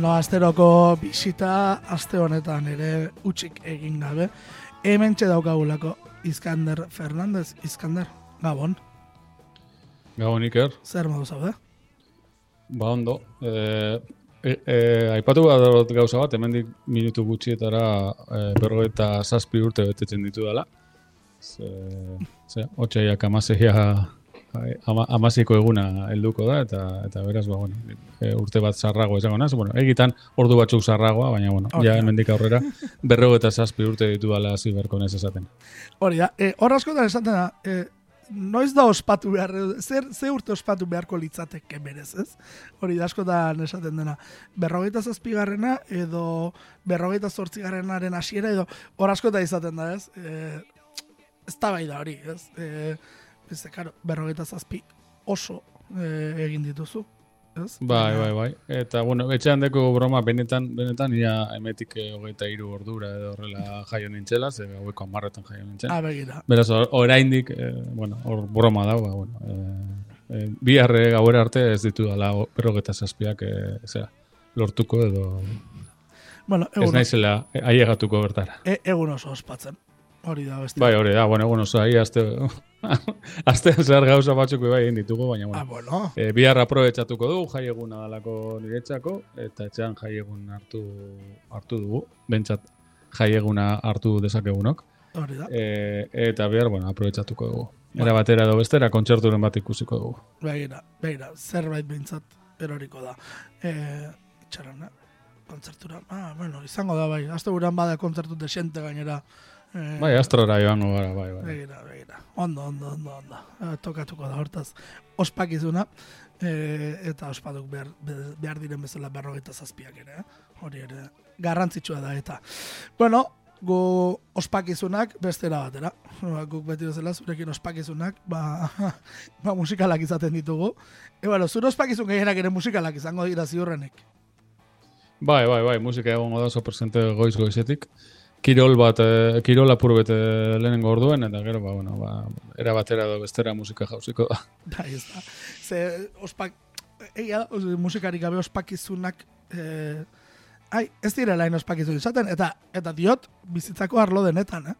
Bueno, asteroko bisita, aste honetan ere utxik egin gabe. Hemen daukagulako Iskander Fernandez, Iskander, Gabon, Gabon Iker, zer modu zaude? ba ondo. E, e, e, aipatu bat gauza bat, hemendik minutu gutxietara e, berrogeita zazpi urte betetzen ditu dela. Ze, ze, otxaiak amaseia ama, amasiko eguna helduko da, eta eta beraz, ba, bueno, e, urte bat zarrago izango naz. Bueno, egitan ordu batzuk zarragoa, baina, bueno, Hori ja da. hemendik aurrera berrogeita zazpi urte ditu dela hasi esaten. Hori da, e, hor askotan esaten da, e, noiz da ospatu behar, zer, ze urte ospatu beharko litzateke berez, ez? Hori da askotan esaten dena, berrogeita zazpigarrena edo berrogeita zortzigarrenaren hasiera edo hor askotan izaten da, ez? E, ez da bai da hori, ez? E, ez, karo, berrogeita zazpi oso e, egin dituzu, ez? Bai, bai, bai. Eta, bueno, etxean deko broma benetan, benetan, ia emetik eh, hogeita iru ordura edo horrela jaio nintzela, ze haueko amarretan jaio nintzen. Ah, begira. Beraz, or- oraindik, eh, bueno, hor broma da, ba, bueno, eh, eh, bihar gauera arte ez ditu dala berrogeta zazpiak, eh, zera, lortuko edo Bueno, ez egun, naizela eh, ailegatuko bertara. e, egun oso ospatzen. Hori da, beste. Bai, hori da, bueno, bueno, zai, azte, aztean zer gauza batzuk bai egin ditugu, baina, Ah, bueno, bueno. E, bihar aprobetxatuko du, jai eguna dalako niretzako, eta etxean jai egun hartu, hartu dugu, bentsat jai eguna hartu dezakegunok. Hori da. E, eta bihar, bueno, aprobetxatuko dugu. Era batera edo bestera, kontzerturen bat ikusiko dugu. Begira, begira, zerbait behintzat eroriko da. E, eh? kontzertura. Ah, bueno, izango da bai. Azte buran bada kontzertu desente gainera. E, Bai, astrora joango gara, bai, bai. Begira, begira. Ondo, ondo, ondo, ondo. E, tokatuko da hortaz. Ospakizuna. E, eta ospaduk behar, be- behar diren bezala berrogeita zazpiak ere. eh? Hori ere garrantzitsua da eta. Bueno, gu ospakizunak bestera batera. Ba, guk beti bezala zurekin ospakizunak, ba, ba musikalak izaten ditugu. E, bueno, zure ospakizun gehienak ere musikalak izango dira ziurrenek. Bai, bai, bai, musika egongo da oso presente goiz goizetik. Kirol bat, eh, kirol apur bete lehenengo orduen, eta gero, ba, bueno, ba, era batera edo bestera musika jauziko da. Bai, ez da. Ze, ospak, egia, musikarik gabe ospakizunak, eh, ai, ez direla hain ospakizun izaten, eta eta diot, bizitzako arlo denetan, eh?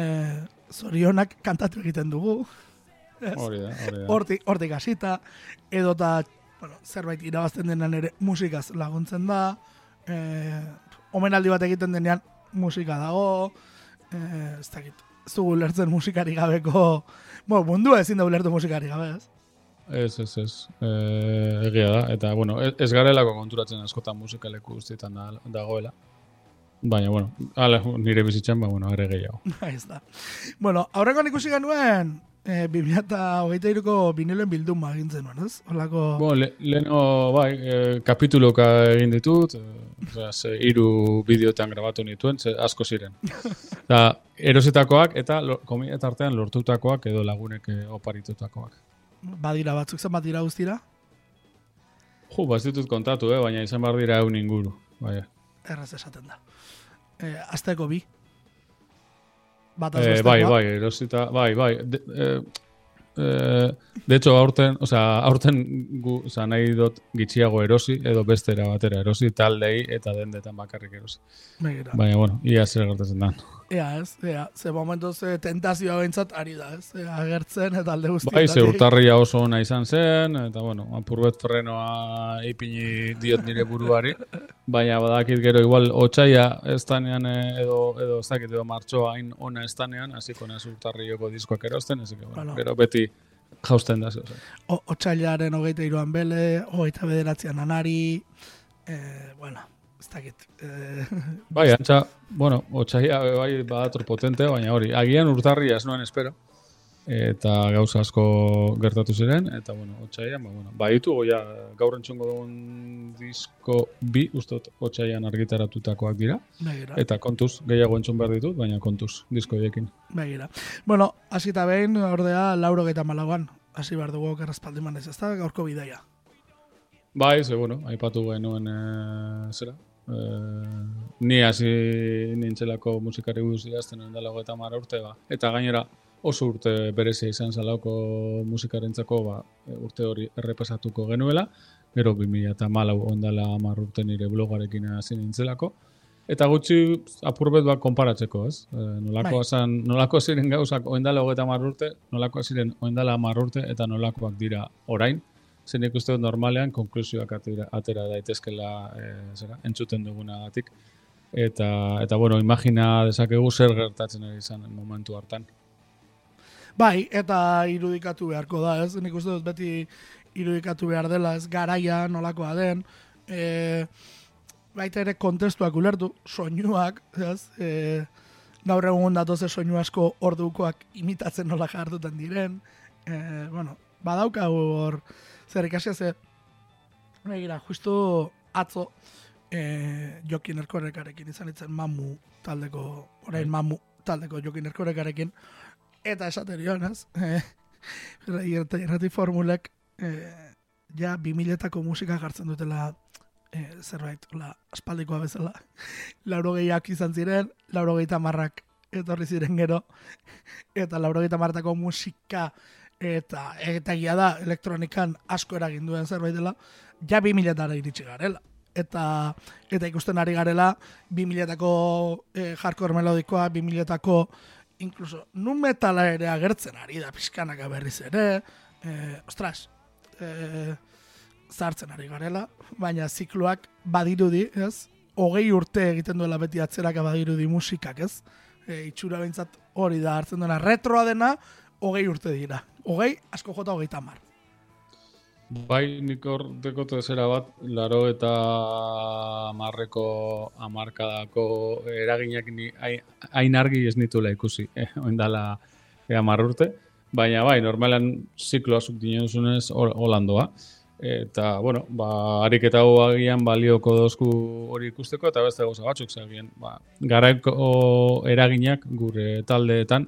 Eh, zorionak kantatu egiten dugu. Hori da, hori da. hortik, hortik hasita, edo eta, bueno, zerbait irabazten denan ere musikaz laguntzen da, eh, omenaldi bat egiten denean musika dago, eh, ez dakit, ez dugu ulertzen musikari gabeko, bueno, mundua ezin da ulertu musikari gabe, ez? Ez, ez, ez. E, egia da. Eta, bueno, ez, ez garelako konturatzen askotan musikaleku guztietan da, dagoela. Baina, bueno, ala, nire bizitzan, ba, bueno, are gehiago. Ez da. Bueno, aurrengoan ikusi genuen, eh, 2008ko binilen bilduma egin zenuen, ez? Olako... Bueno, le, leheno, bai, e, kapituloka egin ditut, e, osea, ze, hiru bideotan grabatu nituen, ze asko ziren. Eta, erositakoak eta, lo- komi- eta artean lortutakoak edo lagunek e, oparitutakoak. Badira batzuk zen bat dira guztira, Jo, ba, ditut kontatu, eh, baina izan behar dira egun inguru. Bai, erraz esaten da. Eh, azteko bi. Bat Eh, bai, bai, erosita, bai, bai. De, eh, eh, de hecho, aurten, o sea, aurten gu, o sea, nahi dut gitxiago erosi, edo bestera batera erosi, taldei eta dendetan bakarrik erosi. Baina, bueno, ia zer gertatzen dan. Ea, ez, ea, ze momentu ze tentazioa behintzat ari da, ez? Ea, agertzen eta alde guztietatik. Bai, ze urtarria oso ona izan zen, eta bueno, apurbet frenoa ipini diot nire buruari, baina badakit gero igual otxaia ez danean eh, edo, edo ez dakit edo martxoa hain ona ez danean, hasiko naz urtarrioko diskoak erosten, ez bueno, Bueno. gero beti jausten da, otxailaren hogeita iruan bele, hogeita bederatzean anari, eh, bueno, ez dakit. Eh, Bai, antza, bueno, otxaia bai badator potente, baina hori, agian urtarria ez nuen espero, eta gauza asko gertatu ziren, eta bueno, otxaian, ba, bueno, baditugu ja gaur entzungo dugun disko bi, ustot, otxaian argitaratutakoak dira, begira, eta kontuz, gehiago entzun behar ditut, baina kontuz, disko horiekin. begira. Bueno, hasita behin, ordea, lauro geta malauan, hasi behar dugu errazpaldi manez, ez da, gaurko bidaia. Bai, ze, bueno, aipatu genuen e, zera. E, ni hasi nintzelako musikari buruz idazten dela eta mara urte, ba. Eta gainera, oso urte berezia izan zalauko musikarentzako ba, urte hori errepasatuko genuela, gero 2000 eta malau ondala amar urte nire blogarekin hasi nintzelako, eta gutxi apurbet bat konparatzeko, ez? E, nolako, Bai. nolako ziren gauzak oendala hogeta amar urte, nolako ziren oendala amar urte, eta nolakoak dira orain, zen ikuste dut normalean konklusioak atera, atera daitezkela e, zera, entzuten dugunagatik. Eta, eta bueno, imagina dezakegu zer gertatzen ari izan momentu hartan. Bai, eta irudikatu beharko da, ez? Nik uste dut beti irudikatu behar dela, ez garaia nolakoa den, e, baita ere kontestuak ulertu, soinuak, ez? E, gaur egun datoze soinu asko ordukoak imitatzen nola jardutan diren, e, bueno, badaukagu hor, zer ikasia ze, begira, justu atzo, e, Jokin Erkorekarekin izan itzen mamu taldeko, orain mamu taldeko Jokin Erkorekarekin, eta esaterion, ez? E, irrati, irrati formulek, e, ja, 2000-etako musika jartzen dutela e, zerbait, la, aspaldikoa bezala. Lauro gehiak izan ziren, lauro gehieta marrak etorri ziren gero, eta lauro gehieta martako musika eta eta egia da elektronikan asko eragin duen zerbait dela, ja 2000-etara iritsi garela. Eta, eta ikusten ari garela 2000-etako e, hardcore melodikoa, 2000-etako incluso nu metala ere agertzen ari da pixkanaka berriz ere, e, ostras, e, zartzen ari garela, baina zikloak badirudi, ez? Hogei urte egiten duela beti atzeraka badirudi musikak, ez? E, itxura behintzat hori da hartzen duena. Retroa dena, hogei urte dira. Hogei, asko jota hogei tamar. Bai, nik hor dekote zera bat, laro eta marreko amarkadako eraginak ni hain- argi ez nitula ikusi, eh, oindala e, amar urte. Baina bai, normalan zikloa zuk dinozunez holandoa. Eta, bueno, ba, ariketa hau agian balioko dozku hori ikusteko, eta beste gauza batzuk zagien. Ba, garaiko eraginak gure taldeetan,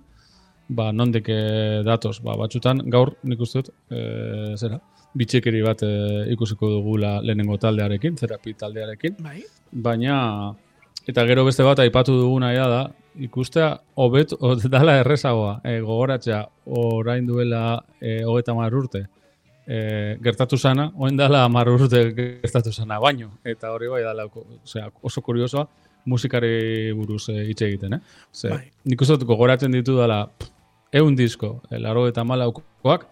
ba, nondik eh, datoz, ba, batzutan, gaur nik uste dut, e, zera, bitxekeri bat e, ikusiko dugula lehenengo taldearekin, terapi taldearekin, Bai? baina, eta gero beste bat aipatu duguna ja da, ikustea hobet o- dala errezagoa, e, gogoratzea orain duela e, hogeta urte, e, gertatu sana, oen dala mar urte gertatu sana baino, eta hori bai dala, osea, oso kuriosoa, musikari buruz e, hitz egiten, eh? Ze, Bai. nik uste gogoratzen ditu dela eun disko, e, laro eta malaukoak,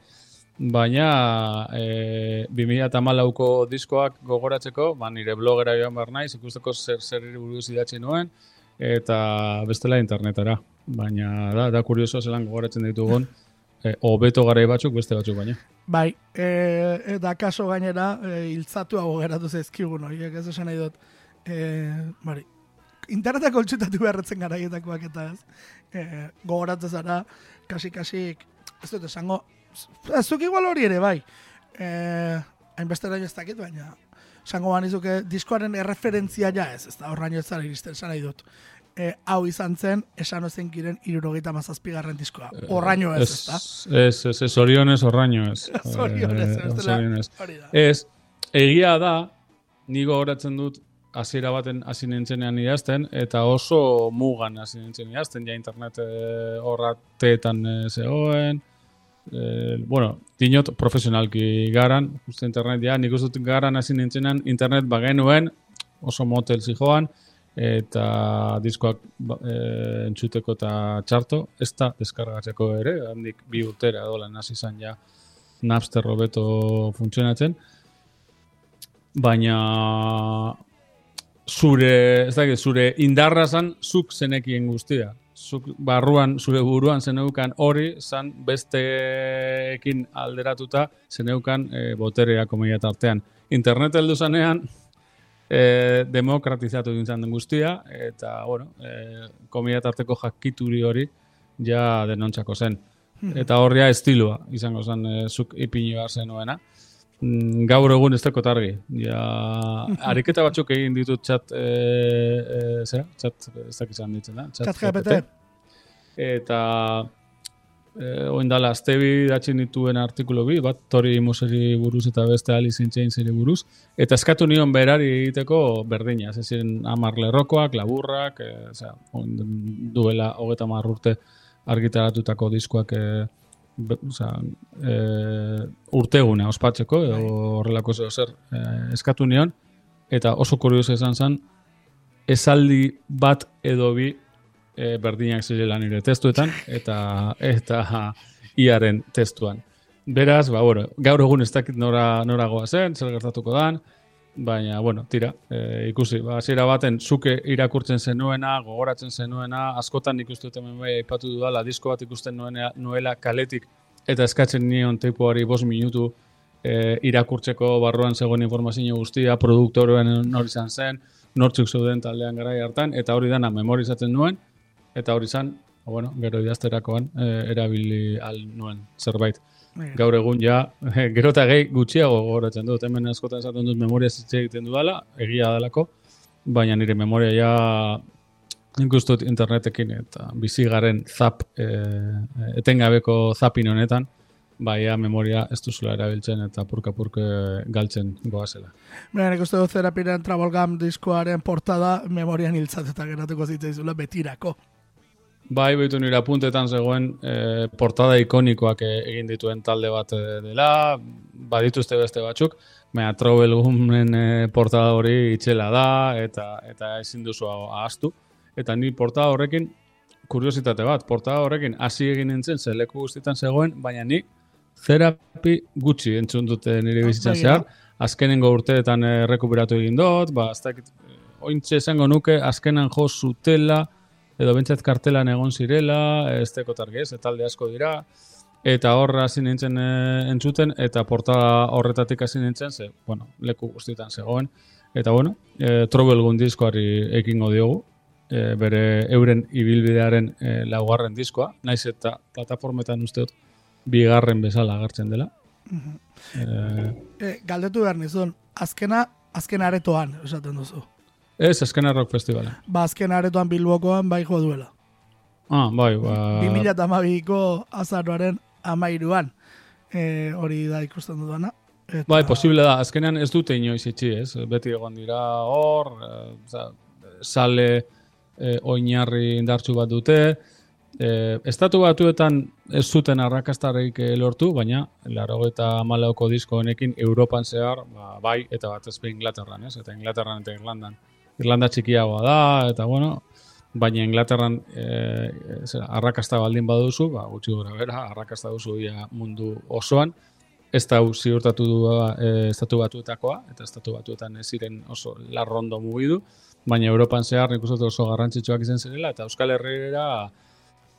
baina e, 2000 eta malauko diskoak gogoratzeko, ba, nire blogera joan behar naiz, ikusteko zer zer buruz idatzi nuen, eta bestela internetara. Baina da, da kurioso zelan gogoratzen ditugun, e, hobeto garai batzuk beste batzuk baina. Bai, e, eta kaso gainera, e, hiltzatu hau geratu zaizkigun horiek, ez esan nahi dut. E, bari, internetak koltsutatu beharretzen garaietakoak eta ez. E, gogoratzen zara, kasi-kasik, ez dut esango, ez duk igual hori ere, bai. E, hainbeste ez dakit, baina esango banizuke diskoaren erreferentzia ja ez, ez da horraino ez zara iristen, esan nahi dut. E, hau izan zen, esan ozen kiren irurogeita mazazpigarren diskoa. Horraino ez, ez da? Ez, ez, ez, zorionez horraino ez. Zorionez, Eh, ez dela- zorionez. hori da. Ez, egia da, ni gogoratzen dut hasiera baten hasi nintzenean idazten, eta oso mugan hasi nintzen idazten, ja internet e, horrateetan e, zegoen, e, bueno, dinot profesionalki garan, uste internet ja, nik uste garan hasi nintzenean internet bagenuen, oso motel zijoan, eta diskoak e, entzuteko eta txarto, ez da deskargatzeko ere, handik bi urtera dolan hasi izan ja Napster hobeto funtzionatzen, baina zure, ez dakit, zure indarra zan, zuk zenekien guztia. Zuk barruan, zure buruan zeneukan hori, zan besteekin alderatuta zeneukan e, boterea komedia tartean. Internet heldu zanean, e, demokratizatu dintzen den guztia, eta, bueno, e, komedia tarteko jakituri hori ja denontzako zen. Eta horria estilua, izango zen, e, zuk ipini behar zenuena. Mm, gaur egun ez dakot argi. Ja, ariketa batzuk egin ditut txat, e, e, zera, txat, ez dakit izan ditzen da? Chat GPT. Eta e, oin dala, aztebi datzen dituen artikulu bi, bat Tori Moseri buruz eta beste Alice in Chainseri buruz, eta eskatu nion berari egiteko berdina, ez ziren amar lerrokoak, laburrak, e, osea, oin duela hogeta hamar urte argitaratutako diskoak e, oza, e, urteguna ospatzeko, edo Bai. horrelako zeo zer e, eskatu nion, eta oso kurioso izan zen, esaldi bat edo bi e, berdinak zirela nire testuetan, eta eta iaren testuan. Beraz, ba, bueno, gaur egun ez dakit nora, nora goa zen, zer gertatuko dan, baina, bueno, tira, e, ikusi, ba, hasiera baten zuke irakurtzen zenuena, gogoratzen zenuena, askotan dut hemen bai aipatu dudala, disko bat ikusten nuena, nuela kaletik, eta eskatzen nion teipuari bost minutu e, irakurtzeko barruan zegoen informazio guztia, produktoroen nori izan zen, nortzuk zeuden taldean garai hartan, eta hori dana memorizatzen nuen, eta hori izan, bueno, gero idazterakoan e, erabili al nuen zerbait. Bai. Gaur egun ja, gero eta gehi gutxiago gogoratzen dut, hemen askotan esaten dut memoria hitz egiten dudala, egia dalako, baina nire memoria ja nik dut internetekin eta bizigaren zap, e, etengabeko zapin honetan, baina memoria ez duzula erabiltzen eta purka-purke galtzen goazela. Baina nik uste dut zerapiren Travolgam diskoaren portada memorian hiltzatuta geratuko zitzaizula betirako. Bai, behitu nire apuntetan zegoen e, portada ikonikoak e, egin dituen talde bat e, dela, badituzte beste batzuk, baina Trouble Gumen e, portada hori itxela da, eta eta ezin duzu ahaztu. Eta ni portada horrekin, kuriositate bat, portada horrekin hasi egin nintzen, ze leku guztietan zegoen, baina ni terapi gutxi entzun dute nire bizitzan Bai, zehar, azkenengo urteetan e, rekuperatu egin dut, ba, dakit, e, ointxe esango nuke, azkenan jo zutela, edo bentsat kartelan egon zirela, ez teko targez, talde asko dira, eta horra hasi nintzen e, entzuten, eta portada horretatik hasi nintzen, ze, bueno, leku guztietan zegoen, eta bueno, e, Trouble diskoari ekingo diogu, e, bere euren ibilbidearen e, laugarren diskoa, naiz eta plataformetan uste dut bigarren bezala agertzen dela. e, E, galdetu behar nizun, azkena, azken aretoan, esaten duzu. Ez, azkena rock festivala. Ba, azken aretoan bilbokoan bai jo duela. Ah, bai, ba... 2012ko azaroaren amairuan. E, hori da ikusten dudana. Eta, Bai, posible da. Azkenean ez dute inoiz itxi, ez? Beti egon dira hor, oza, sale eh, oinarri indartsu bat dute. Eh, estatu batuetan ez zuten arrakastarik eh, lortu, baina laro eta malauko disko honekin Europan zehar, ba, bai, eta bat ez Inglaterran, ez? Eta Inglaterran eta Irlandan. Irlanda txikiagoa da, eta bueno, baina Inglaterran eh, zera, arrakasta baldin baduzu, ba, gutxi gora bera, arrakasta duzu ia mundu osoan, ez da ziurtatu du e, estatu batuetakoa, eta estatu batuetan ez ziren oso larrondo mugidu, baina Europan zehar nik uste oso garrantzitsuak izan zirela, eta Euskal Herriera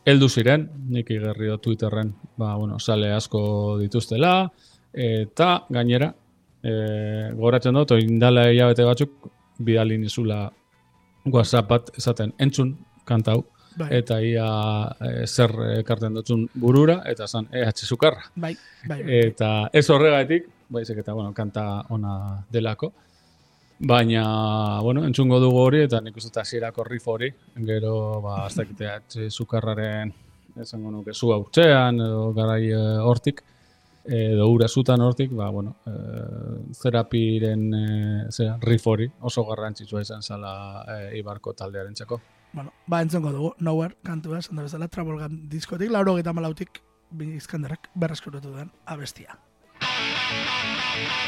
heldu ziren, nik igerri Twitterren, ba, bueno, sale asko dituztela, eta gainera, e, goratzen dut, indala hilabete batzuk, bidali nizula WhatsApp bat esaten entzun kantau, bai, eta ia e, zer ekarten dutzun burura, eta zan EH Zukarra. bai, bai, bai. Eta ez horregatik, baizik eta, bueno, kanta ona delako. Baina, bueno, entzungo dugu hori, eta nik uste eta hasierako riff hori, gero, ba, ez dakite, atxe zukarraren, esango nuke, zu hautzean, edo garai eh, hortik, edo ura zutan hortik, ba, bueno, e, zerapiren e, zera, riff hori oso garrantzitsua izan zala e, Ibarko taldearen txako. Bueno, ba, entzongo dugu, Nowhere, kantua, esan da bezala, Travolgan diskotik, lauro gita malautik, bizkanderrak berreskuratu den abestia. Heaven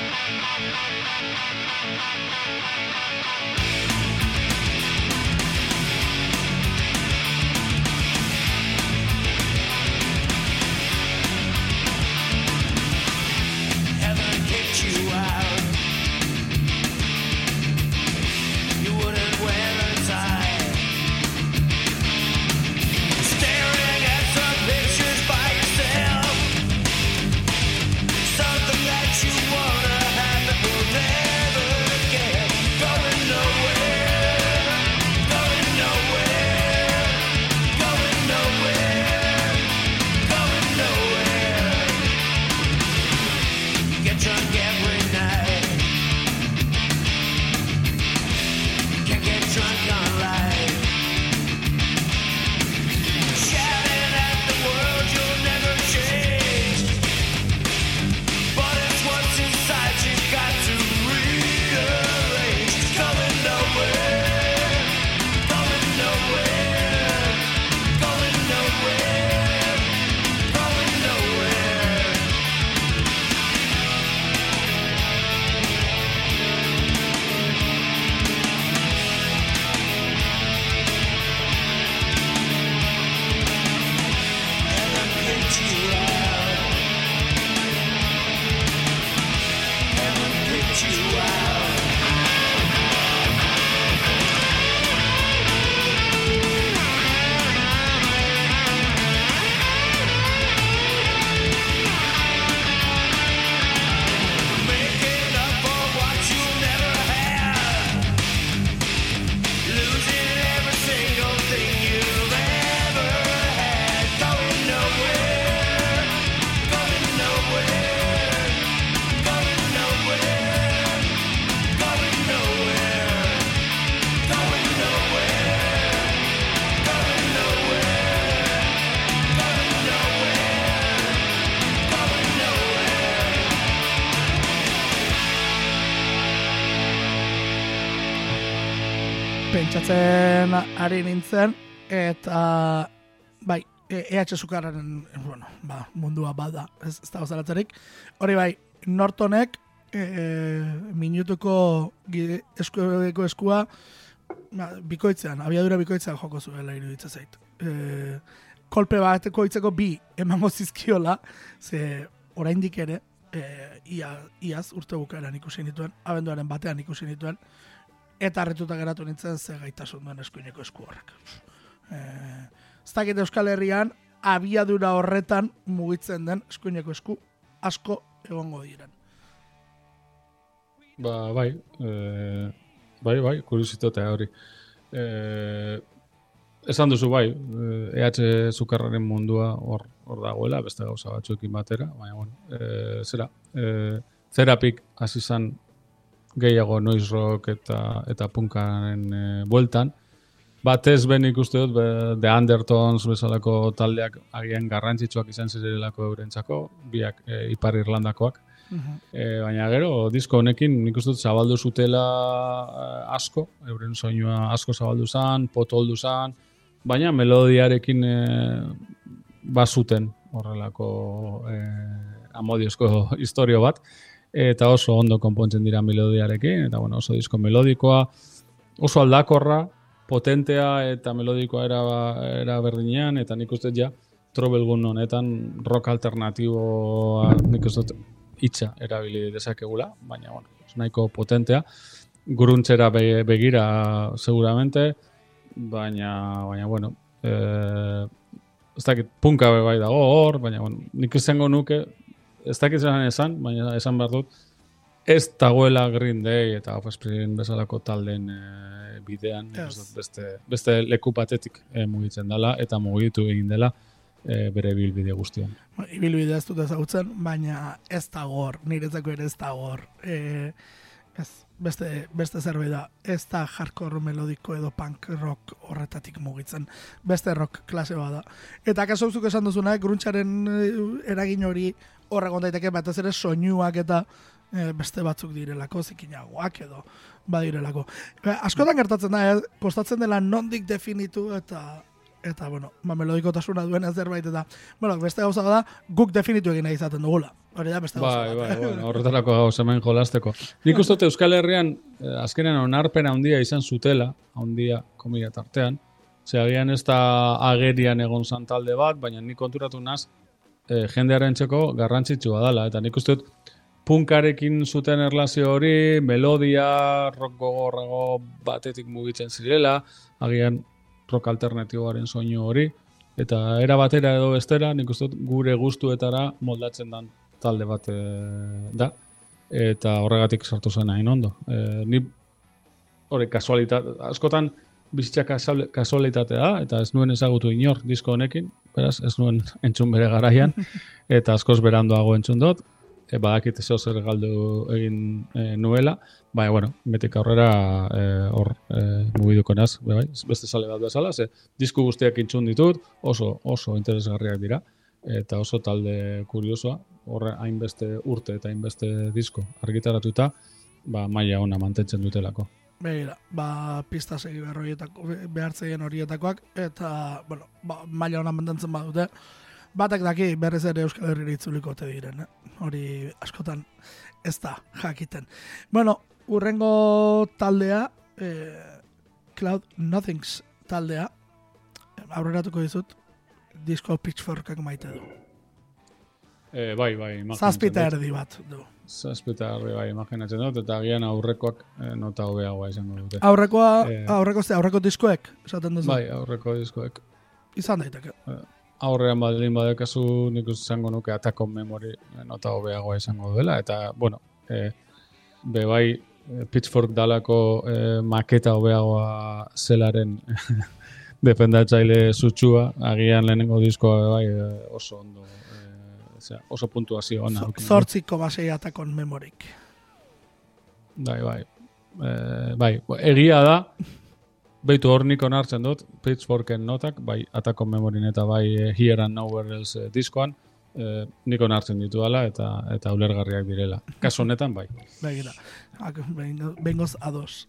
pentsatzen ari nintzen, eta bai, e- EH Sukarraren, bueno, ba, mundua bada, ez, ez dago zaratzerik. Hori bai, Nortonek e, minutuko gi- eskueko eskua ba, bikoitzean, abiadura bikoitzean joko zuela iruditza zait. E, kolpe bat koitzeko bi emango zizkiola, ze oraindik ere, e, ia, iaz urte bukaeran ikusi nituen, abenduaren batean ikusi nituen, eta harrituta geratu nintzen ze gaitasun duen eskuineko esku horrek. E, ez dakit Euskal Herrian, abiadura horretan mugitzen den eskuineko esku asko egongo diren. Ba, bai, e, bai, bai, kuriositatea hori. E, esan duzu bai, e, EH Zukarraren mundua hor hor dagoela, beste gauza batzuekin batera, baina, bueno, e, zera, e, Therapik hasi zan gehiago noise rock eta, eta punkaren e, bueltan, Batez ben ikuste dut, be, The Undertones bezalako taldeak agian garrantzitsuak izan zirelako eurentzako, biak e, Ipar Irlandakoak, E, baina gero, disko honekin nik uste dut zabaldu zutela eh, asko, euren soinua asko zabaldu zan, potoldu zan, baina melodiarekin e, bazuten horrelako e, amodiozko historio bat, eta oso ondo konpontzen dira melodiarekin, eta bueno, oso disko melodikoa, oso aldakorra, potentea eta melodikoa era, era berdinean, eta nik uste ja, trobelgun honetan rock alternatiboa nik uste hitza erabili dezakegula, baina bueno, nahiko potentea, guruntzera be, begira seguramente, baina, baina bueno, eh, ez dakit punka bai dago hor, baina bueno, nik izango nuke, ez dakit zelan esan, baina esan behar dut, ez dagoela Green Day eta Offspring bezalako talden eh, bidean, dut beste, beste leku batetik eh, mugitzen dela, eta mugitu egin dela eh, bere bilbide guztian. Ibilbidea ez dut ezagutzen, baina ez da gor, niretzako ere ez da gor. E, ez, beste, beste zerbait da, ez da hardcore melodiko edo punk rock horretatik mugitzen, beste rock klase bada. Eta kaso zuk esan duzuna, gruntxaren eragin hori horregon daiteke batez ere soinuak eta eh, beste batzuk direlako, zikinagoak edo badirelako. E, askotan gertatzen da, eh, kostatzen dela nondik definitu eta eta bueno, ba, melodikotasuna duena zerbait eta bueno, beste gauza da guk definitu egin nahi izaten dugula. Hori da beste gauza Bai, bai, bueno, horretarako gauz hemen jolasteko. Nik uste dut Euskal Herrian eh, azkenean onarpen handia izan zutela, handia komila tartean, ze agian ez da agerian egon zan talde bat, baina nik konturatu naz eh, jendearen txeko garrantzitsua dela, eta nik uste dut punkarekin zuten erlazio hori, melodia, rock gogorrago batetik mugitzen zirela, agian rock alternatiboaren soinu hori, eta era batera edo bestera, nik uste dut gure gustuetara moldatzen dan talde bat eh, da, eta horregatik sartu zen hain ondo. E, ni hori kasualitate, askotan bizitza kasual- kasualitatea da, eta ez nuen ezagutu inor disko honekin, beraz ez nuen entzun bere garaian, eta askoz berandoago entzun dut, e, badakit zeo zer galdu egin e, nuela, baina, bueno, metik aurrera e, hor e, mugiduko naz, be bai, beste sale bat bezala, ze disku guztiak entzun ditut, oso, oso interesgarriak dira, eta oso talde kuriosoa, horre hainbeste urte eta hainbeste disko argitaratuta, ba, maila ona mantentzen dutelako. Begira, ba, pista segi behar horietako, behartzeien horietakoak, eta, bueno, ba, maila hona mantentzen badute, batek daki berriz ere Euskal Herrira itzuliko ote diren, eh? hori askotan ez da jakiten. Bueno, urrengo taldea, eh, Cloud Nothings taldea, aurreratuko dizut, disko Pitchforkak maite du. E, bai, bai, Zazpita erdi bat du. Zazpita erdi, bai, imaginatzen dut, eta agian aurrekoak e, nota hobeagoa izango dute. Aurrekoa, Eh. aurreko, ze, aurreko diskoek, esaten duzu, Bai, aurreko diskoek. izan daiteke. Aurrean baldin badekazu nik izango nuke atako memory eh, nota hobeagoa izango duela, eta, bueno, e, be bai, eh, Pitchfork dalako e, maketa hobeagoa zelaren defendatzaile sutsua, agian lehenengo diskoa bai e, oso ondo, e, osea, oso puntuazio ona. Zortziko basei atakon memorik. Bai, bai. E, bai, egia da, beitu hor nik onartzen dut, Pitchforken notak, bai, Attack on Memory eta bai eh, Here and Nowhere Else eh, diskoan, e, nik onartzen ditudala eta eta ulergarriak direla. Kasu honetan bai. Begira, ak, behin- behingoz ados.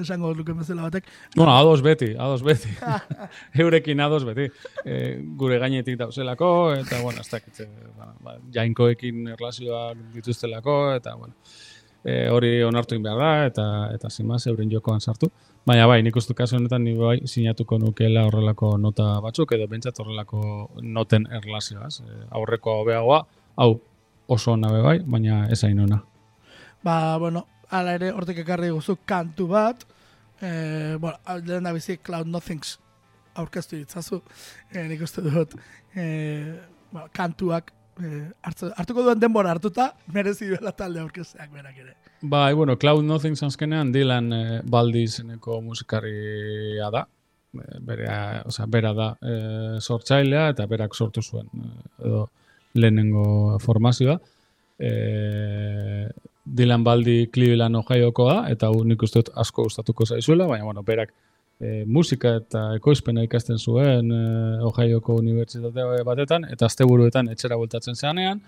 Esango luke bezala batek. Bueno, ados beti, ados beti. Eurekin ados beti. E, gure gainetik dauzelako, eta, bueno, ez dakit, e, ba, ba, jainkoekin erlazioak dituztelako, eta, bueno, e, hori onartu behar da, eta, eta zimaz, euren jokoan sartu. Baina bai, nik uste kasu honetan ni bai sinatuko nukeela horrelako nota batzuk, edo bentsat horrelako noten erlazioaz. E, aurreko hobeagoa, hau oso ona bai, baina ez hain ona. Ba, bueno, ala ere hortik ekarri guzu kantu bat. Eh, bueno, lehen da bizi Cloud Nothings aurkeztu ditzazu. Eh, nik uste dut eh, bueno, kantuak eh, hartzu, hartuko duen denbora hartuta merezi duela talde aurkezteak berak ere. Bai, bueno, Cloud Nothing azkenean Dylan eh, Baldi izeneko musikaria da. Eh, Bere, osea, bera da eh, sortzailea eta berak sortu zuen edo lehenengo formazioa. Eh, Dylan Baldi Cleveland Ohioko da eta hau nik uste asko gustatuko zaizuela, baina bueno, berak eh, musika eta ekoizpena ikasten zuen eh, Ohioko unibertsitate batetan eta asteburuetan etxera bueltatzen zeanean,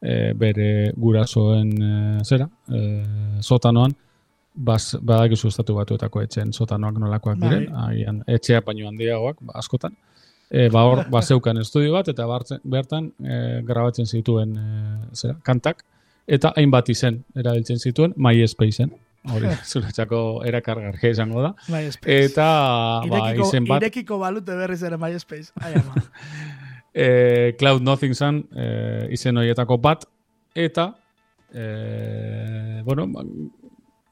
e, bere gurasoen e, zera, e, sotanoan, bas, badakizu estatu batuetako etxeen sotanoak nolakoak Bai. diren, agian etxea baino handiagoak, ba, askotan. E, ba hor, ba zeukan estudio bat, eta bartzen, bertan e, grabatzen zituen e, zera, kantak, eta hainbat izen erabiltzen zituen MySpaceen. Hori, zuretzako erakargarria izango da. MySpace. Eta ba, irekiko, izen bat, irekiko balute berriz ere MySpace. Ai, ama. e, Cloud Nothing zan e, izen horietako bat, eta, e, bueno, ba,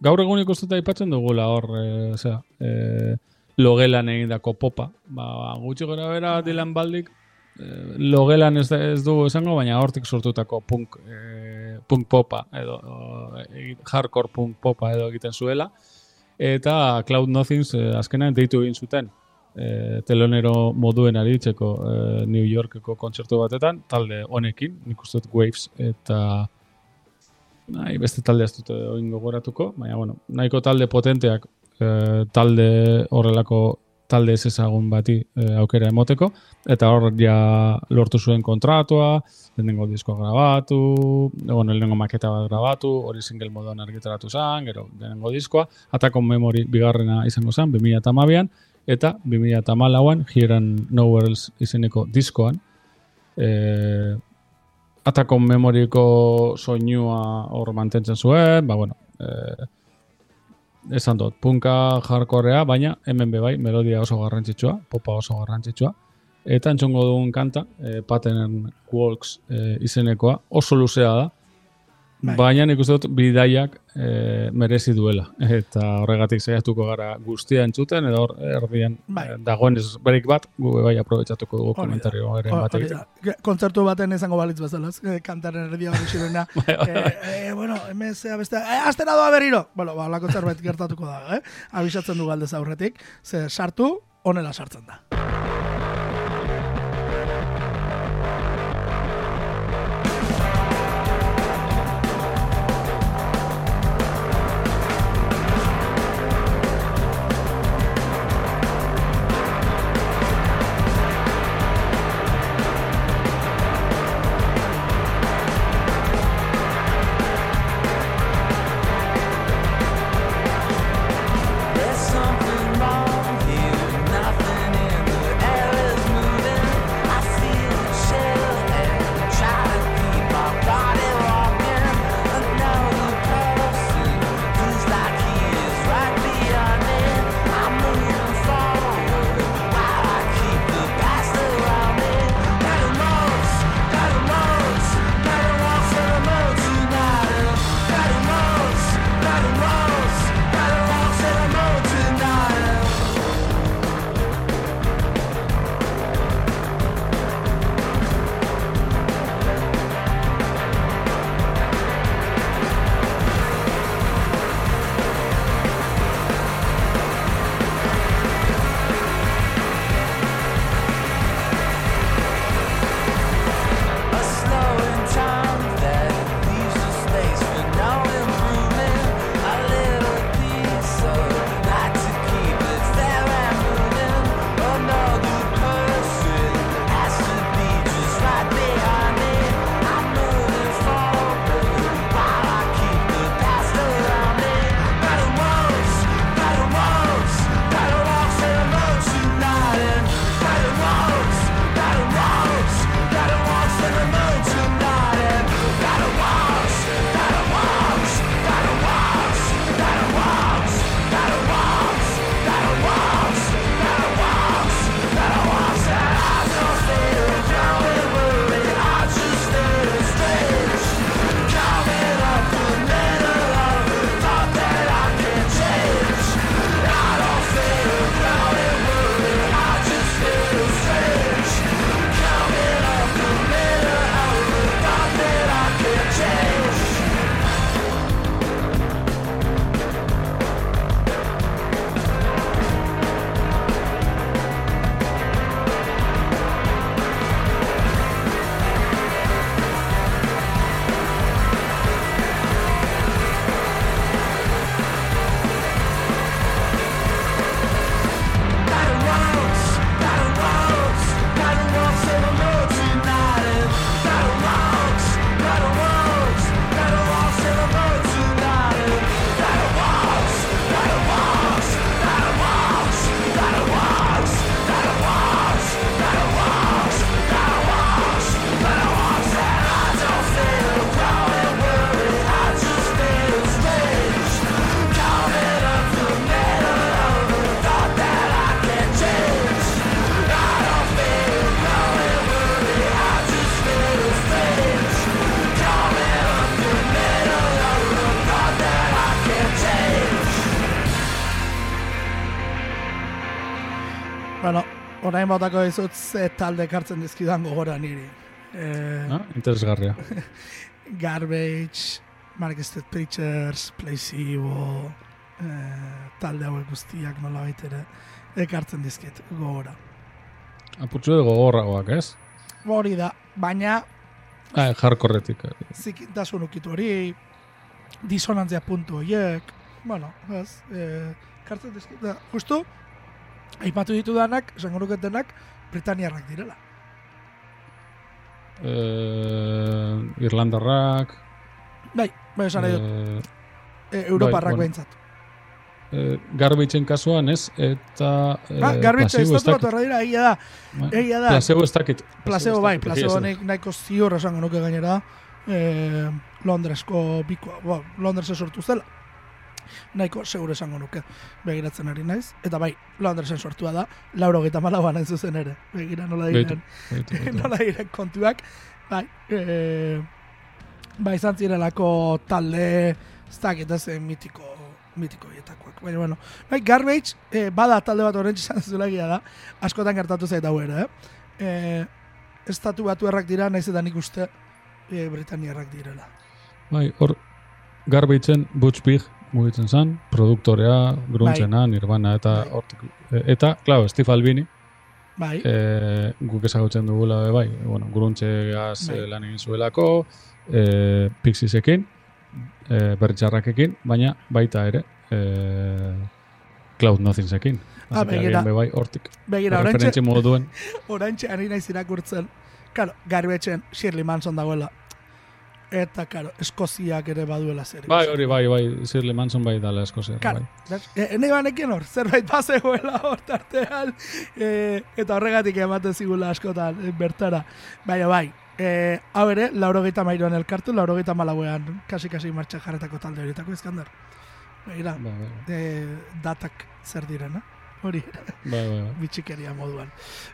gaur egun ikustuta aipatzen dugula hor, e, osea, e, logelan egindako popa. Ba, gutxi gora bera Dylan Baldik, e, logelan ez, ez dugu esango, baina hortik sortutako punk, e, punk popa, edo e, hardcore punk popa edo egiten zuela. Eta Cloud Nothings e, azkenean deitu egin zuten e, telonero moduen aritzeko e, New Yorkeko kontzertu batetan, talde honekin, nik uste Waves, eta nahi, beste talde ez dute oin gogoratuko, baina bueno, nahiko talde potenteak e, talde horrelako talde ez ezagun bati e, aukera emoteko, eta hor ja lortu zuen kontratua, lehenengo diskoa grabatu, bueno, lehenengo maketa bat grabatu, hori single moduan argitaratu zen, gero lehenengo diskoa, Attack on Memory bigarrena izango zen, 2008an, eta 2008an Here and Nowhere Else izeneko diskoan, e, Attack on Memoryko soinua hor mantentzen zuen, ba bueno, e, esan dut, punka jarkorea, baina hemen be bai, melodia oso garrantzitsua, popa oso garrantzitsua, eta entzongo dugun kanta, e, Pattern Walks e, izenekoa, oso luzea da, Bai. baina nik uste dut bidaiak e, merezi duela, eta horregatik saiatuko gara guztia entzuten, edo hor erdian Bai. e, dagoen ez berik bat, gu bai aprobetsatuko dugu komentario ere bat egiten. Kontzertu baten izango balitz bezala, ez? Eh, kantaren erdia hori zirena. Bai, eh, eh, bueno, hemen zea beste, eh, astera doa berriro! Bueno, ba, lako zerbait gertatuko da, eh? Abisatzen du galdez aurretik, ze sartu, honela sartzen da. Orain botako dizut ze talde kartzen dizkidan gogora niri. Eh, Ah, interesgarria. Garbage, Market Preachers, Placebo, eh, talde hauek guztiak nola ere ekartzen dizkit gogora. Apurtxu edo gogorragoak, ez? Hori da, baina Ah, jarkorretik. zikintasun ukitu hori, disonantzia puntu horiek, bueno, ez, e, kartzen dizkit, da, justu, aipatu ditudanak, esango nuketenak, Britaniarrak direla. Eh, Irlandarrak, Bai, bai esan dut, eh, e, Europarrak bueno. behintzat. eh, Garbitzen kasuan, ez? Eta... Ba, placebo ez estatu bat dira, egia da, Bai. egia da, Placebo ez dakit. Placebo bai, ez placebo nik nahiko ziur esango nuke gainera eh, Londresko bikoa, bo, Londresen sortu zela. Nahiko seguro esango nuke, begiratzen ari naiz. Eta bai, Londresen sortua da, lauro gita malauan hain zuzen ere. Begira nola diren, nola diren kontuak. Bai, eh, bai izan zirelako talde, ez dakit ez eh, mitiko, mitiko hietakoak. Baina, bueno, bai, Garbage, eh, bada talde bat horrentz izan zulegia da, askotan gertatu zait hau ere, eh? eh estatu batu errak dira, naiz eta nik uste e, Britaniarrak direla. Bai, hor, garbitzen Butch Vig mugitzen zen, produktorea, gruntzena, nirvana, eta Bai. hortik. e, Eta, claro, Steve Albini, Bai, e, guk ezagutzen dugula, bai, bueno, gruntzeaz Bai. bai. lan egin zuelako, e, Pixiesekin, e, bertxarrakekin, baina baita ere, e, Cloud Nothingsekin. Ah, begira. bai, hortik. begira, orantxe, moduen. orantxe ari naiz irakurtzen, karo, garbetzen Shirley Manson dagoela. Eta, karo, Eskoziak ere baduela zer. Bai, hori, bai, bai, Shirley Manson bai dala eskozia. Karo, Bai. ene banekin hor, zerbait bazegoela hor tartean, e, eta horregatik ematen zigula askotan e, bertara. Baina bai, e, hau ere, laurogeita mairuan elkartu, laurogeita malauean, kasi-kasi martxan jarretako talde horietako izkandar. Begira, Bai, bai, bai. e, datak zer direna. Hori, bai, bai, bai. bitxikeria moduan.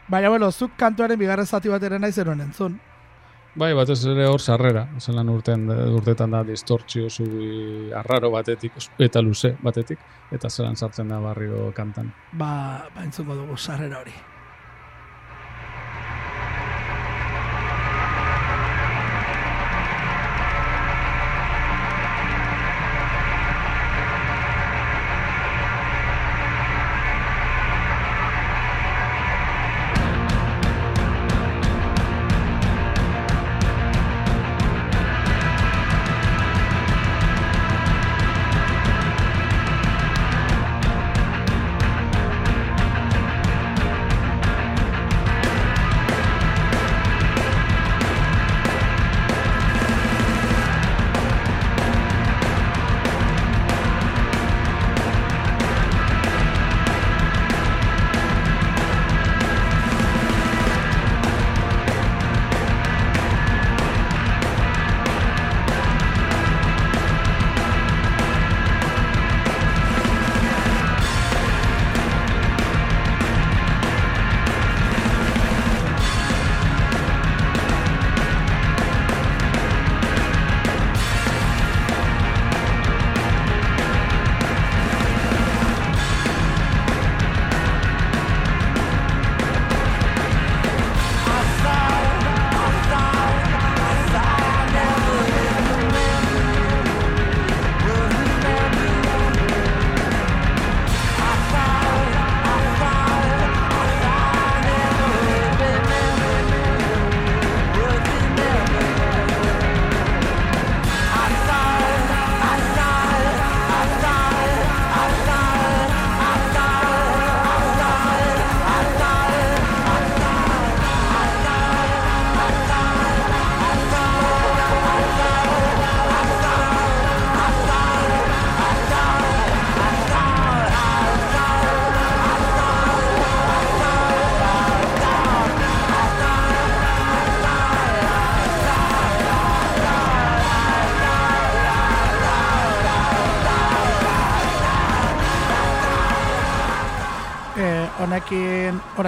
Baina, bueno, zuk kantuaren bigarren zati bat ere nahi zeruen entzun. Bai, batez ere hor sarrera, zelan urten, urtetan da distortzio zubi arraro batetik, eta luze batetik, eta zelan sartzen da barrio kantan. Ba, ba entzungo dugu sarrera hori.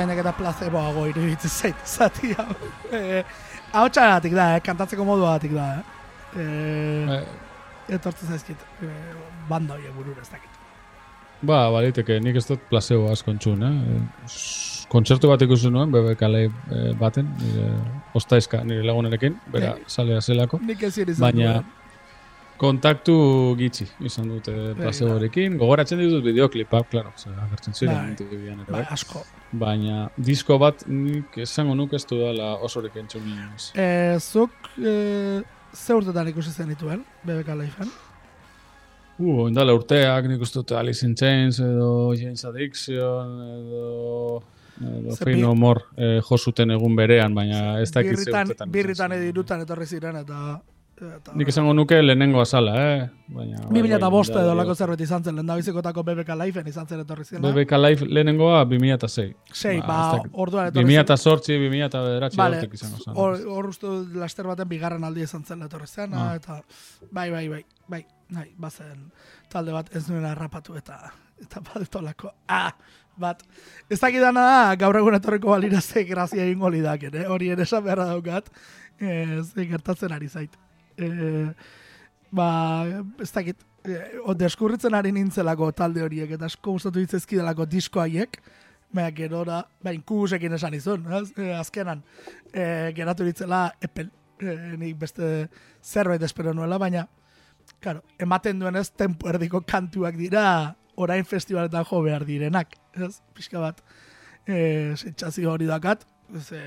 Orainek eta placeboago iruditzen zait zati hau. Eh, hau txagatik da, eh? kantatzeko moduagatik da. Eh? Eh, Eh, etortzen zaizkit, eh, banda horiek burura ez dakit. ba, baliteke, nik ez dut placebo asko entzun, eh? Kontzertu bat ikusi nuen, Live eh, baten, nire ostaizka nire lagunerekin, bera salea zelako. Nik ez izan Baina. Kontaktu gitxi izan dute placeborekin. Gogoratzen ditut bideoklipak, claro, ze agertzen ziren. MTV-an ere, Bai, asko. Baina disko bat nik esango nuke ez dudala osorik entzun inoiz. E, zuk e, ze urtetan ikusi zen dituen, BBK Live-en? Uh, indala urteak nik uste dut Alice in Chains edo James Addiction edo edo Ze Fey bi- No More eh, jo zuten egun berean, baina ez dakit ze urtetan. birritan izan edo zen. irutan etorri ziren eta... eta Nik esango nuke lehenengo azala, eh? Baina, bai, 2000 eta bai, bost edo lako hori. zerbait izan zen, lehen bizikotako BBK Live-en izan zen etorri ziren. BBK Live lehenengoa 2006. Sei, Ba, ba, orduan etorri ziren. 2008, 2009 Vale, hortik izango zen. hor hor uste laster baten bigarren aldi izan zen etorri zen, Ah. eta bai, bai, bai, bai, bai, bazen talde bat ez nuen harrapatu eta eta badetolako, ah, bat, ez dakidana da, gaur egun etorriko balira ze grazia egingo lidaken, eh? hori ere esan beharra daukat, eh, ze gertatzen ari zait. Eh, ba, ez dakit, eh, o, deskurritzen ari nintzelako talde horiek, eta asko gustatu ditzaizkidalako disko haiek, Baina gerora, bain kubusekin esan izun, ez? E, azkenan, e, geratu ditzela epel, e, nik beste zerbait espero nuela, baina, claro, ematen duenez tempo erdiko kantuak dira orain festivaletan jo behar direnak, ez? Pixka bat, e, sentsazio hori dakat, ez, e,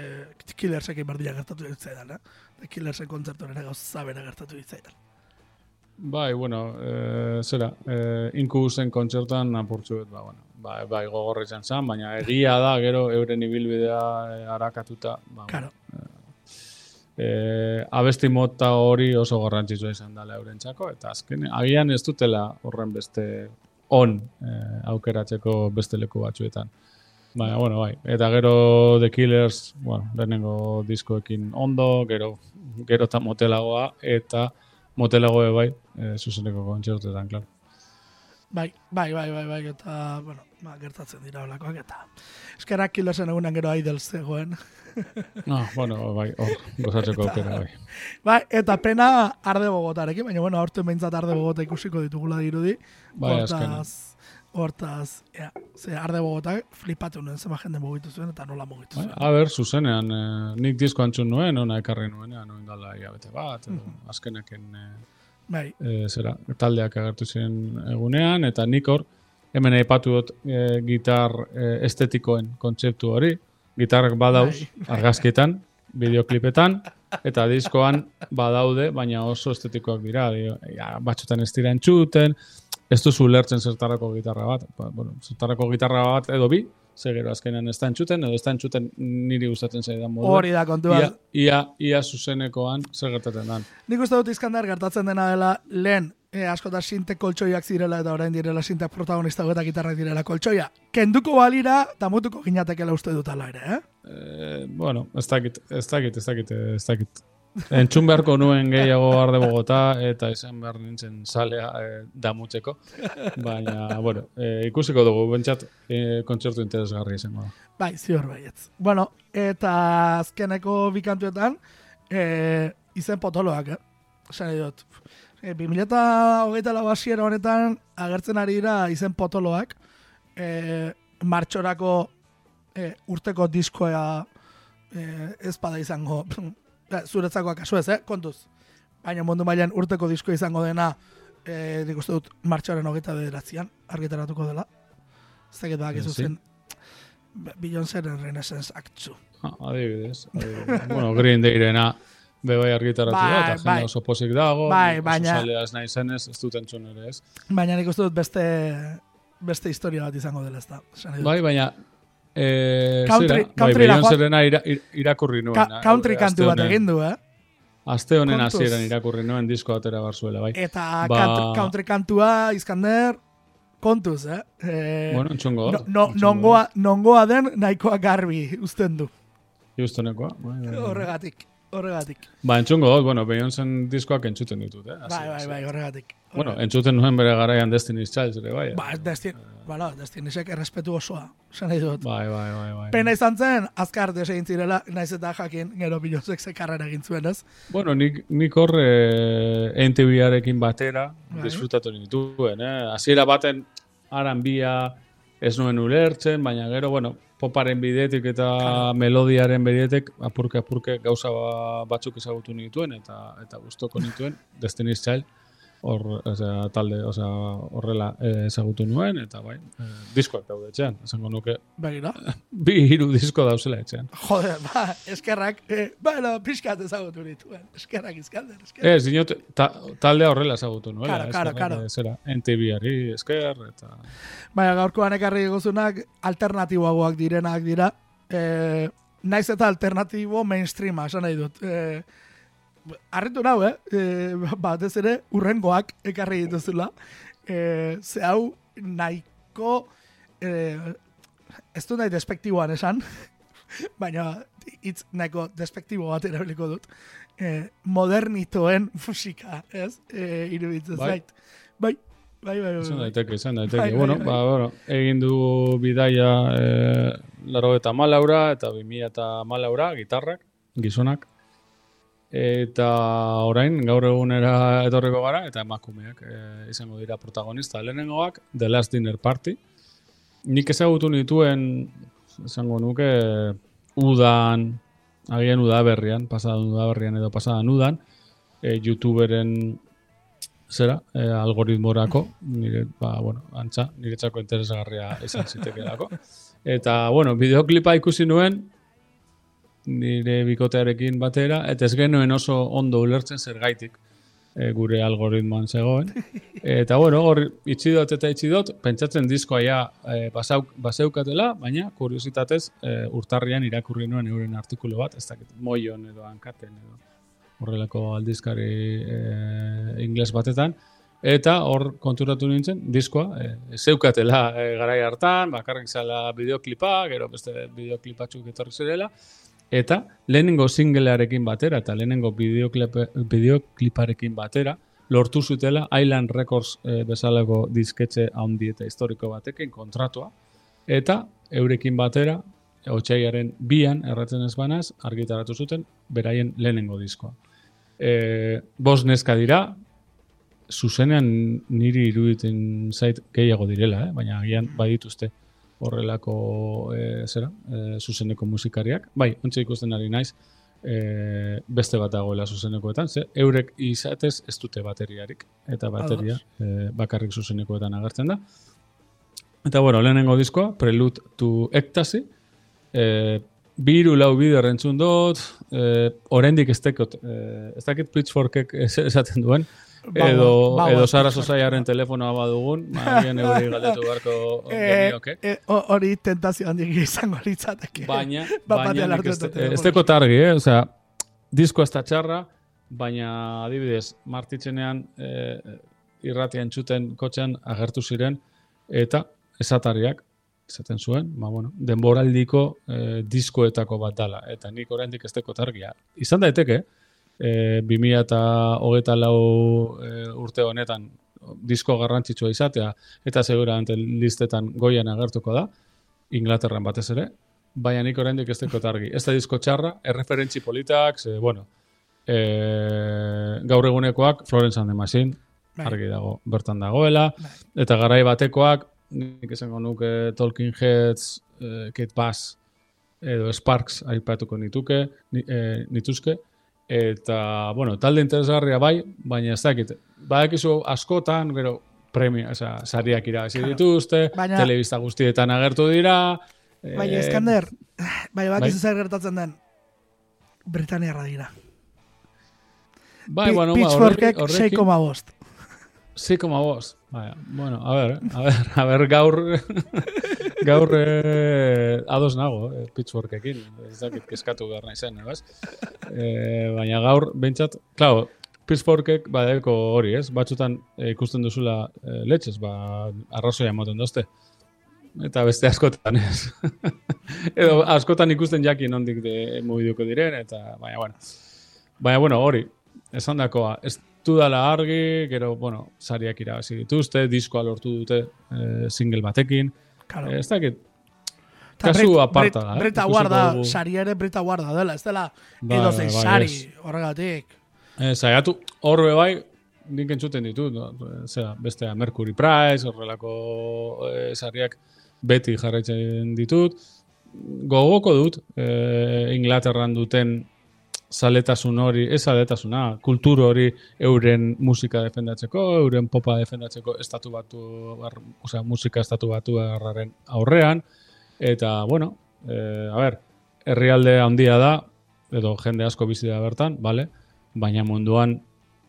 Killersekin berdila gertatu ditzaidan, eh? The Killersen kontzertuaren gauza bera gertatu ditzaidan. Bai, bueno, eh, zera, eh, inkubusen kontzertan apurtzu bet, ba, bueno, bai, bai gogorra izan zen, baina egia da, gero euren ibilbidea eh, arakatuta, ba, Claro, eh, abesti mota hori oso garrantzitsua izan dela eurentzako, eta azken, agian ez dutela horren beste on eh, aukeratzeko beste leku batzuetan. Baina, bueno, bai. Eta gero The Killers, bueno, lehenengo diskoekin ondo, gero, gero eta motelagoa, eta motelagoe bai, eh, zuzeneko kontzertuetan, klaro. Bai, bai, bai, bai, bai, eta, bueno, ba, gertatzen dira olakoak, eta eskerak Killersen egunan gero Idols zegoen. Ah, bueno, bai, hor, gozatzeko aukera, bai. Bai, eta pena arde bogotarekin, baina bueno, aurten behintzat arde bogota ikusiko ditugula dirudi. Bai, hortaz, hortaz, ja, ze arde bogotak flipatu nuen zema jende mugitu zuen eta nola mugitu Bai, zuen. a ber, zuzenean, eh, nik disko antzun nuen, ona ekarri nuenean, noin dala hilabete bat, edo, Mhm. azkeneken eh, Bai, e, zera, taldeak agertu ziren egunean, eta nik hor, hemen aipatu dut e, gitar e, estetikoen kontzeptu hori, gitarrak badauz, Bai. argazkietan, bideoklipetan, eta diskoan badaude, baina oso estetikoak dira, ja, batzutan ez dira entzuten, ez duzu ulertzen zertarako gitarra bat, ba, bueno, zertarako gitarra bat edo bi, ze gero azkenean ez da entzuten, edo ez da entzuten niri gustatzen zaidan moduan. hori da kontua. Ia, ia, ia zuzenekoan zer gertatzen dan. Nik uste dut izkandar gertatzen dena dela lehen e, askotan sinte koltsoiak zirela eta orain direla sintek protagonista eta gitarrak direla koltsoia. Kenduko balira, damutuko ginatekela uste dut ala ere, eh? Eh, bueno, ez dakit, ez dakit, ez dakit, ez dakit. Entzun beharko nuen gehiago arde Bogota eta izan behar nintzen salea eh, damutzeko. Baina, bueno, eh, ikusiko dugu, bentsat eh, kontzertu interesgarri izango. Bai, zior baietz. Bueno, eta azkeneko bikantuetan, e, izen potoloak, eh? Esan dut. E, 2008 lau hasiera honetan agertzen ari dira izen potoloak. E, martxorako e, urteko diskoa e, ez bada izango e, zuretzako kasu ez, eh? Kontuz. Baina mundu mailan urteko diskoa izango dena e, nik uste dut martxoaren hogeita bederatzean argitaratuko dela. Ez dakit bak Eh, sí. zen Beyoncéren Renaissance Act 2. Ah, adibidez, adibidez. bueno, Green Dayrena bebai argitaratu Bai, da, eta jende bai. oso pozik dago, Bai, baina- zalea ez nahi zenez, ez dut entzun ere ez. Baina nik uste dut beste beste historia bat izango dela, ez da. Bai, baina eh, Country- zera, bai, countryra joan- Beyoncérena ira, ir, irakurri nuen. Ka country aste kantu bat egin du, eh? Aste honen hasieran irakurri nuen disko atera barzuela, bai. Eta Ba- country, country kantua, Iskander, kontuz, eh? eh bueno, entzungo. no, no, nongoa, nongoa den nahikoa garbi uzten du. Justonekoa. Bai, bai, bai. Horregatik, horregatik. Ba, entzungo dut, bueno, Beyoncéen diskoak entzuten ditut, eh? Bai, bai, bai, horregatik. Bueno, entzuten nuen bere garaian Destiny's Child, ere, bai. eh? Ba, ez destin, bueno, destinisek errespetu osoa, esan nahi dut. Bai, bai, bai, bai. Pena izan zen, azkar desegin zirela, naiz eta jakin, gero bilozek zekarren egin zuen, ez? Bueno, nik, nik hor eh, NTV-arekin batera Bai. disfrutatu nituen, eh? Hasiera baten aran bia ez nuen ulertzen, baina gero, bueno, poparen bidetik eta melodiaren bidetik apurke apurke gauza ba- batzuk ezagutu nituen eta eta gustoko nituen Destiny's Child hor, osea, talde, osea, horrela eh, ezagutu nuen, eta bai, eh, diskoak daude etxean, esango nuke, Begira. bi hiru disko dauzela etxean. Joder, ba, eskerrak, eh, bueno, pixkat ezagutu nituen. Eskerrak izkalder, eskerrak. Ez, dinot, ta, taldea horrela ezagutu nuela. Claro, horrela, claro. Zera, NTV-ari esker, eta... Baina gaurkoan ekarri gozunak alternatiboagoak direnak dira. E, naiz eta alternatibo mainstreama, esan nahi dut. E, Arritu nau, eh? E, batez ere, urrengoak ekarri dituzula. E, ze hau nahiko... E, ez du nahi despektiboan esan, baina hitz nahiko despektibo bat erabiliko dut. E, modernitoen musika, ez? E, iruditzen Bai. zait. Bai, bai, bai, bai. Izan bai. daiteke, izan daiteke. Bai, bai, bueno, bai. ba, bueno, egin du bidaia e, laro eta malaura, eta bimila eta malaura, gitarrak, gizonak. Eta orain, gaur egunera etorriko gara, eta emakumeak e, izango dira protagonista. Lehenengoak, The Last Dinner Party. Nik ezagutu nituen, esango nuke, udan, agian udaberrian, pasadan udaberrian edo pasadan udan, e, youtuberen zera, e, algoritmorako, nire, ba, bueno, antza, niretzako interesgarria izan zitekeelako. Eta, bueno, bideoklipa ikusi nuen, nire bikotearekin batera, eta ez genuen oso ondo ulertzen zergaitik e, gure algoritmoan zegoen. Eta, bueno, hor itxi dut eta itxi dut, pentsatzen diskoa ja e, basauk, baseukatela, baina, kuriositatez, e, urtarrian irakurri nuen euren artikulu bat, ez dakit, moion edo hankaten edo horrelako aldizkari e, ingles batetan, eta hor konturatu nintzen, diskoa, e, zeukatela e, garai hartan, bakarrik zala bideoklipa, gero beste bideoklipatxuk etorri zirela, eta lehenengo singlearekin batera, eta lehenengo bideoklip- bideokliparekin batera, lortu zutela Island Records e, bezalako disketxe handi eta historiko batekin kontratua, eta eurekin batera, otxaiaren bian, erratzen ez banaz, argitaratu zuten, beraien lehenengo diskoa. E, bos neska dira, zuzenean niri iruditen zait gehiago direla, eh? baina agian badituzte horrelako e, zera, e, zuzeneko musikariak. Bai, ontsa ikusten ari naiz, e, beste bat dagoela zuzenekoetan, ze eurek izatez ez dute bateriarik, eta bateria e, bakarrik zuzenekoetan agertzen da. Eta bueno, lehenengo diskoa, Prelude to Ecstasy, e, biru lau bider entzun dut, e, oraindik ez dakit, e, ez dakit Pitchforkek es- esaten duen, edo, ba, ba, edo ba, Sara. Sosaiaren telefonoa badugun, magien euri galdetu beharko Eh, genioke. eh, ho- hori tentazio handik izango litzateke. Baina, baina batean nik hartu ez, dut ez dekot argi, eh? Osea, disko ez txarra, baina adibidez, martitzenean eh, irratia entzuten kotxean agertu ziren, eta esatariak, esaten zuen, ba, bueno, denboraldiko eh, diskoetako bat dala, eta nik oraindik ez dekot argia. Izan daiteke, eh, 2000 eta hogeta lau eh, urte honetan disko garrantzitsua izatea, eta seguramente listetan goian agertuko da, Inglaterran batez ere, baina nik oraindik ez dekot argi. Ez da disko txarra, erreferentzi politak, ze, bueno, e, gaur egunekoak Florence and the Machine, Bai. argi dago, bertan dagoela, Bai. eta garai batekoak, nik esango nuke Talking Heads, e, Kate Bass, edo Sparks aipatuko nituke, ni, e, nituzke, Eta, bueno, talde interesgarria bai, baina ez dakit. Badakizu askotan, gero, premia, oza, sariak irabazi claro. dituzte, baina, telebista guztietan agertu dira. Baina, eh, Eskander, bai, bakizu zer gertatzen den. Britaniarra dira. Bai, bueno, ba, horrek... 6,5. Sí, como vos. Vaya. Bueno, a ver, a ver, a ver, gaur... gaur eh, ados nago, eh, pitchfork ekin, ez dakit kiskatu behar nahi zen, eh, baina gaur, bentsat, klau, pitchforkek badeko hori, ez? Batzutan eh, ikusten duzula eh, letxez, ba, arrazoia moten dozte. Eta beste askotan, ez? Edo askotan ikusten jakin ondik de mugiduko diren, eta baina, bueno. Baina, bueno, hori, esan dakoa, ez, dudala argi, gero, bueno, sariak irabazi dituzte, diskoa lortu dute eh, single batekin, Claro. ez dakit, Ta kasu Brit- aparta da, eh? Guarda, sari ere Brita guarda dela, ez dela Bai, edo zein bai, sari, horregatik. Eh, saiatu, horbe bai, nik entzuten ditut, no? zera, bestea Mercury Prize, horrelako eh, sariak beti jarraitzen ditut, gogoko dut e, Inglaterran duten zaletasun hori, ez zaletasuna, kultur hori euren musika defendatzeko, euren popa defendatzeko estatu batu, bar, osea, musika estatu batu barraren aurrean, eta, bueno, e, a ber, herrialde handia da, edo jende asko bizi da bertan, bale? baina munduan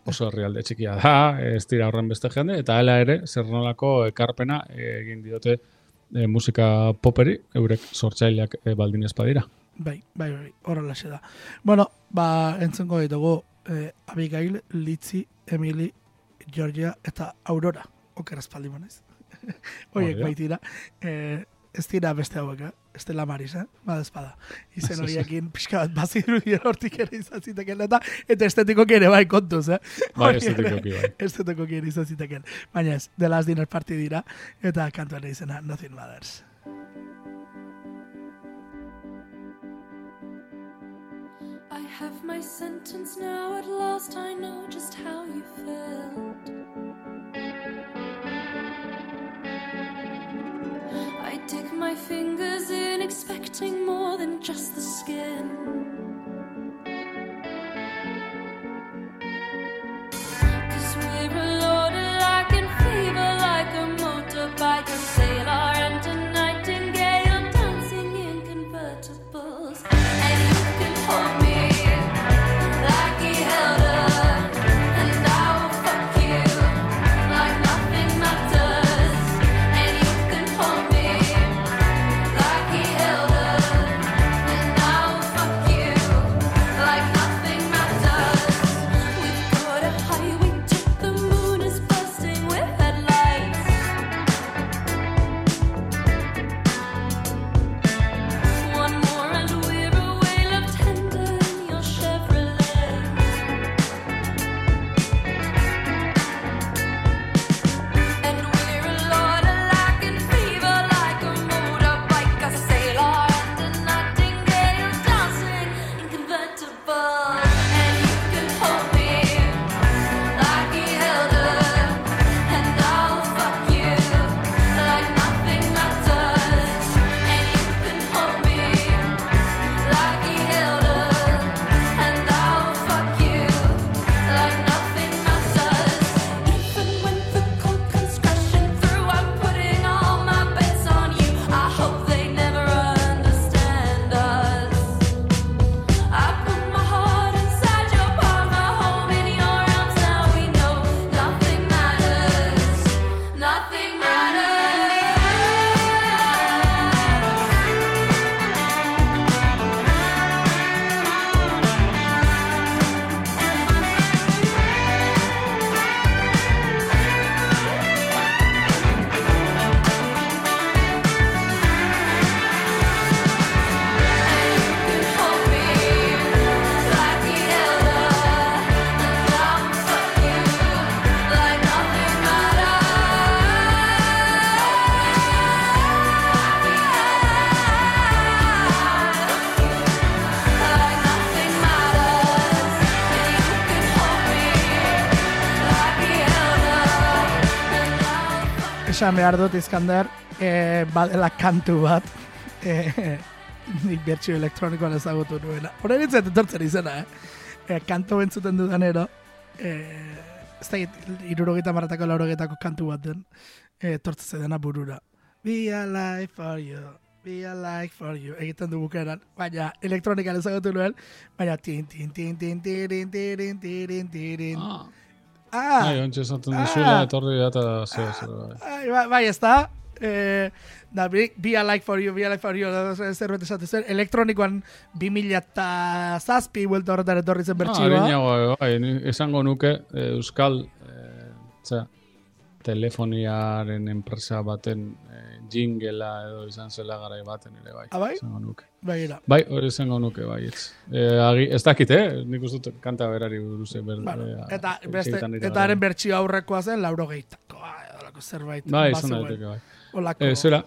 oso herrialde txikia da, ez dira horren beste jende, eta hala ere, zer nolako ekarpena egin diote e, musika poperi, eurek sortzaileak e, baldin espadira. Bai, bai, bai, horrela da. Bueno, ba, entzungo ditugu eh, Abigail, Litzi, Emily, Georgia eta Aurora. Oker espaldi manez. Oiek Hori da. baitira. Eh, ez dira beste hauek, eh? Estela Maris, eh? Bada espada. Izen horiekin pixka bat baziru hortik ere izan ziteken eta eta estetikoki ere bai kontuz, eh? Bai, Hori bai. Estetikoki ere izan ziteken. Baina ez, The Last Dinner Party dira eta kantuaren izena Nothing Matters. I have my sentence now, at last I know just how you felt. I dig my fingers in, expecting more than just the skin. Esan behar dut Iskander, eh, badela kantu bat, eh, nik bertxio elektronikoan ezagutu nuena. Horren itzet etortzen izena, eh? eh kantu entzuten dudanero, eh, ez da, irurogeita maratako laurogeitako kantu bat den, eh, etortzen dena burura. Be alive for you, be alive for you, egiten du bukeran, baina elektronikan ezagutu nuen, baina tin, tin, tin, tin, tirin, tirin, tirin, tirin. Ah, Ah, Bai, ontsa esaten Ah. dizula, etorri eta zeo, zeo, bai. Ai, bai, bai, ez da. Eh, da, be, be a like for you, be a like for you, da, zer- zerbait esaten zen, elektronikoan 2000 eta zazpi buelta horretan etorri zen Ah, bertxioa. arinago, bai, ni esango nuke eh, Euskal eh, zera, telefoniaren enpresa baten eh, jingela edo izan zela garai baten ere bai. Ah, bai? Esango nuke. Bai. Bai, hori esango nuke bai, ez. Eh, agi, ez dakit, eh? Nik uste dut kanta berari buruz. eh, Ber, Bueno, eh, eta, beste, etxeetan dira eta haren bertxio aurrekoa zen, lauro gehietakoa, edolako zerbait. Bai, izan daiteke bai. Olako Eh, zera,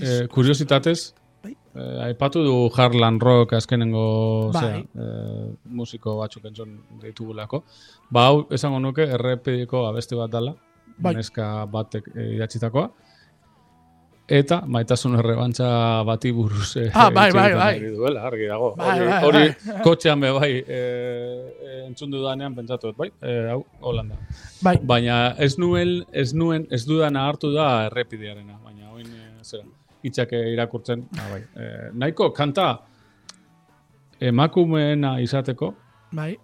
eh, kuriositatez, Bai. eh, aipatu du Harlan Rock azkenengo Bai. zera, eh, musiko batzuk entzun ditugulako. Ba, hau, esango nuke, errepidiko abesti bat dala, Bai. neska batek eh, idatzitakoa. eta maitasun errebantza bati buruz eh, Ah, bai, bai, bai. duela, argi dago. Bai, hori, bai, hori bai. kotxean be bai, eh, entzun dudanean pentsatu bai, eh, hau, Holanda. Bai, Baina ez nuen, ez nuen, ez dudana hartu da errepidearena, baina oin, e, zera, hitzak irakurtzen, ba, bai. E, nahiko, kanta emakumeena izateko, bai,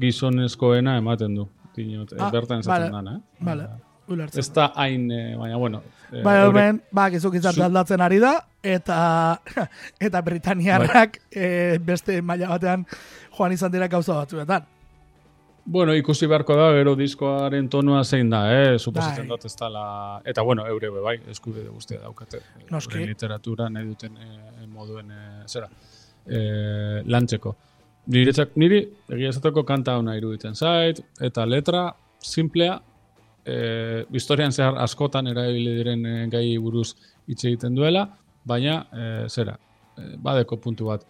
gizonezkoena ematen du. Dinot, Ah, ah, bertan esaten vale, dana, eh? vale, ulertzen. Ez da hain, eh, baina, bueno. eh, Bai, hemen, ba, gizuk izan Zu- aldatzen ari da, eta eta Britaniarrak Bai. eh, beste maila batean joan izan dira gauza batzuetan. Bueno, ikusi beharko da, gero diskoaren tonua zein da, eh? Suposatzen Bai. dut ez dela... Eta, bueno, eure be, bai, eskubide guztia daukate. eh, Noski. literatura nahi duten eh, moduen, eh, zera, eh, lantzeko. Niretzak, niri, egia esateko kanta hona iruditzen zait, eta letra, simplea, eh, historian zehar askotan erabili diren eh, gai buruz hitz egiten duela, baina, eh, zera, eh, badeko puntu bat.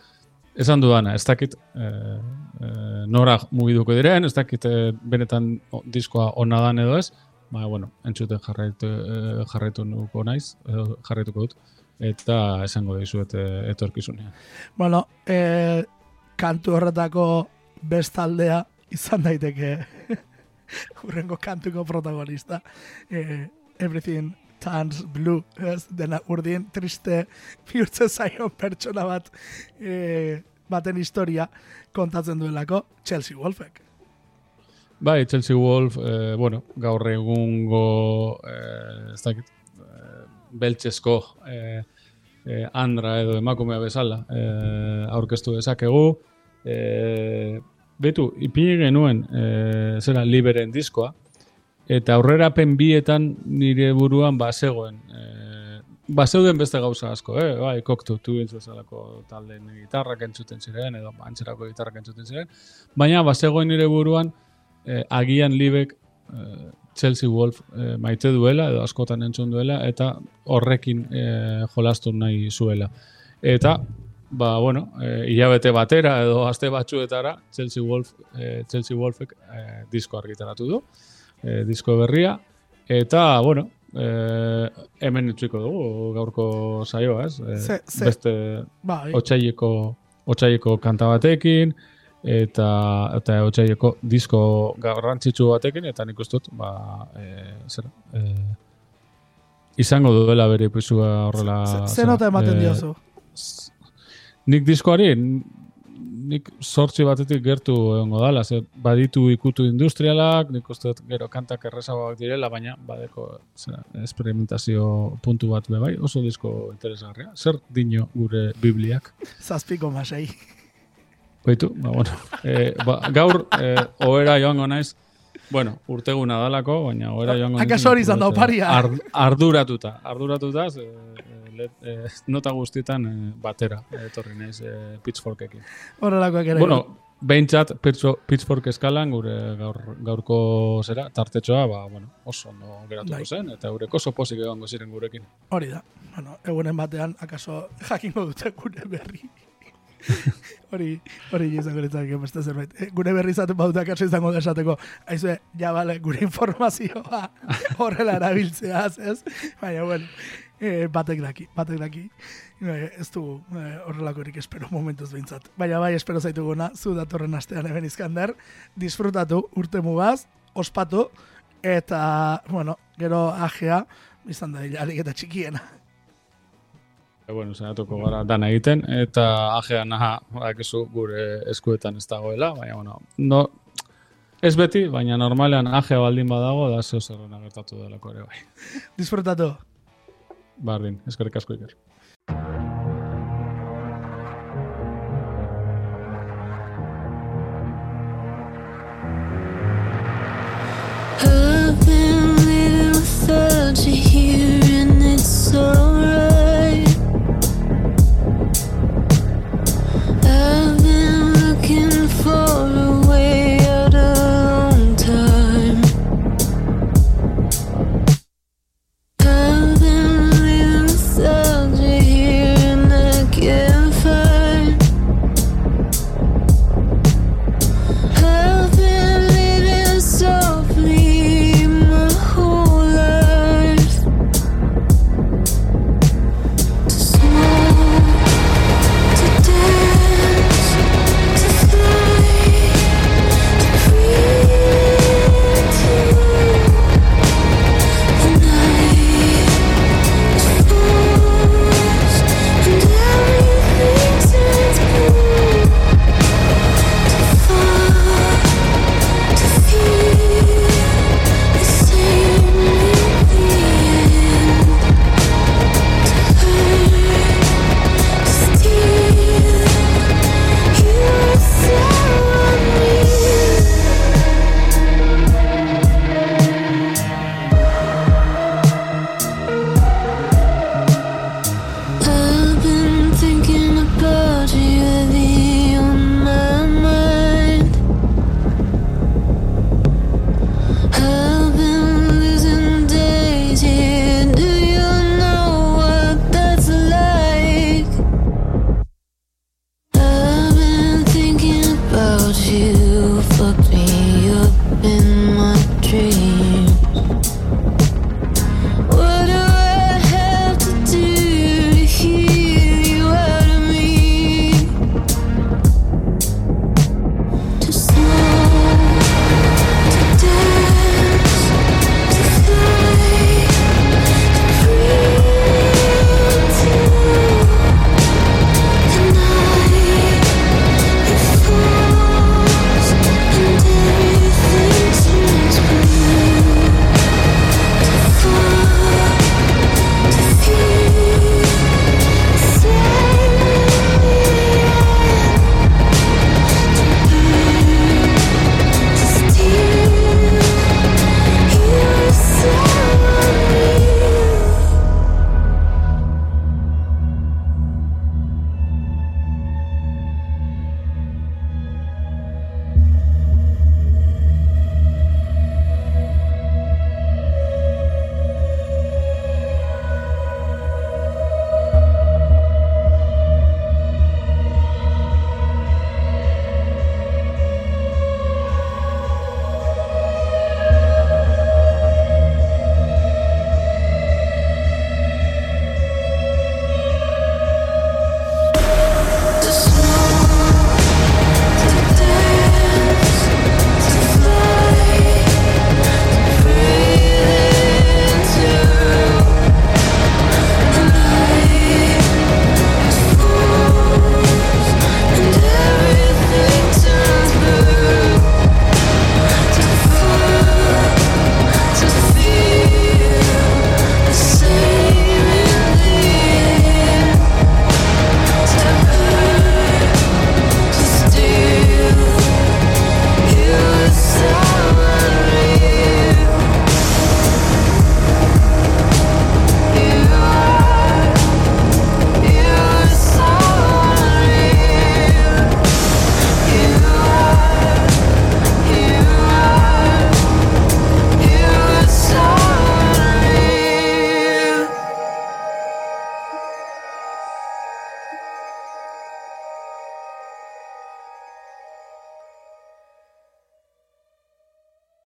Esan dudana, ez dakit eh, eh, nora mugiduko diren, ez dakit eh, benetan o- diskoa ona dan edo ez, baina, bueno, entzuten jarraitu, eh, jarraitu nuko naiz, edo jarraituko dut, eta esango dizuet eh, etorkizunean. Bueno, eh, kantu horretako bestaldea izan daiteke hurrengo kantuko protagonista. Eh, everything turns blue, ez? Dena urdin triste bihurtzen zaion pertsona bat eh, baten historia kontatzen duelako Chelsea Wolfek. Bai, Chelsea Wolf, eh, bueno, gaur egungo, eh, ez dakit, eh, beltzesko eh, eh, andra edo emakumea bezala eh, aurkeztu dezakegu. Eh, betu, ipini genuen eh, zera liberen diskoa, eta aurrerapen bietan nire buruan bazegoen. Eh, bazeuden beste gauza asko, eh? bai, koktu tu bezalako taldeen gitarrak entzuten ziren, edo antzerako gitarrak entzuten ziren, baina bazegoen nire buruan eh, agian libek eh, Chelsea Wolf eh, maite duela, edo askotan entzun duela, eta horrekin eh, jolastu nahi zuela. Eta, ba, bueno, eh, hilabete batera edo aste batzuetara Chelsea Wolf, eh, Chelsea Wolfek eh, disko argitaratu du, eh, disko berria, eta, bueno, eh, hemen utziko dugu gaurko saioa, ez? Eh, Ze- ze- Beste Bai, otsaileko otsaileko kanta batekin eta eta otsaileko disko garrantzitsu batekin eta nik uste dut ba eh zer eh, izango duela bere pisua horrela zera, nota ematen eh, diozu? nik diskoari nik sortzi batetik gertu egongo dala, ze baditu ikutu industrialak, nik uste dut gero kantak errezagoak direla, baina badeko zera, experimentazio puntu bat be bai, oso disko interesgarria. Zer dino gure bibliak? Zazpiko masei. Baitu, ba, bueno. E, ba, gaur, e, ohera joango naiz, bueno, urteguna dalako, baina ohera joango naiz. Akaso hori izan da oparia? Ar, arduratuta, arduratuta, e, let, e, nota guztietan e, batera, etorri naiz e, pitchforkekin. Horrelakoak ere. Bueno, behintzat pitchfork eskalan gure gaur, gaurko zera, tartetxoa, ba, bueno, oso ondo geratuko Bai. zen, eta eurek oso pozik egongo ziren gurekin. Hori da. Bueno, egunen batean, akaso jakingo dute gure berri. Hori, hori izango litzateke beste zerbait. E, gure berri izaten baute akaso izango da esateko, aizue, ja bale, gure informazioa horrela erabiltzeaz, ez? Baina, bueno, e, batek daki, batek daki. E, ez du e, horrelakorik espero momentuz behintzat. Baina bai, espero zaituguna, zu datorren astean hemen izkander, disfrutatu urte mugaz, ospatu, eta, bueno, gero ajea, izan da hilalik eta txikiena. E, bueno, zenatuko gara dana egiten, eta ajean naha, badakizu gure eskuetan ez dagoela, baina, bueno, no, ez beti, baina normalean ajea baldin badago, da zeo zerrena gertatu delako ere bai. Disfrutatu. Bardin, eskerrik asko iker.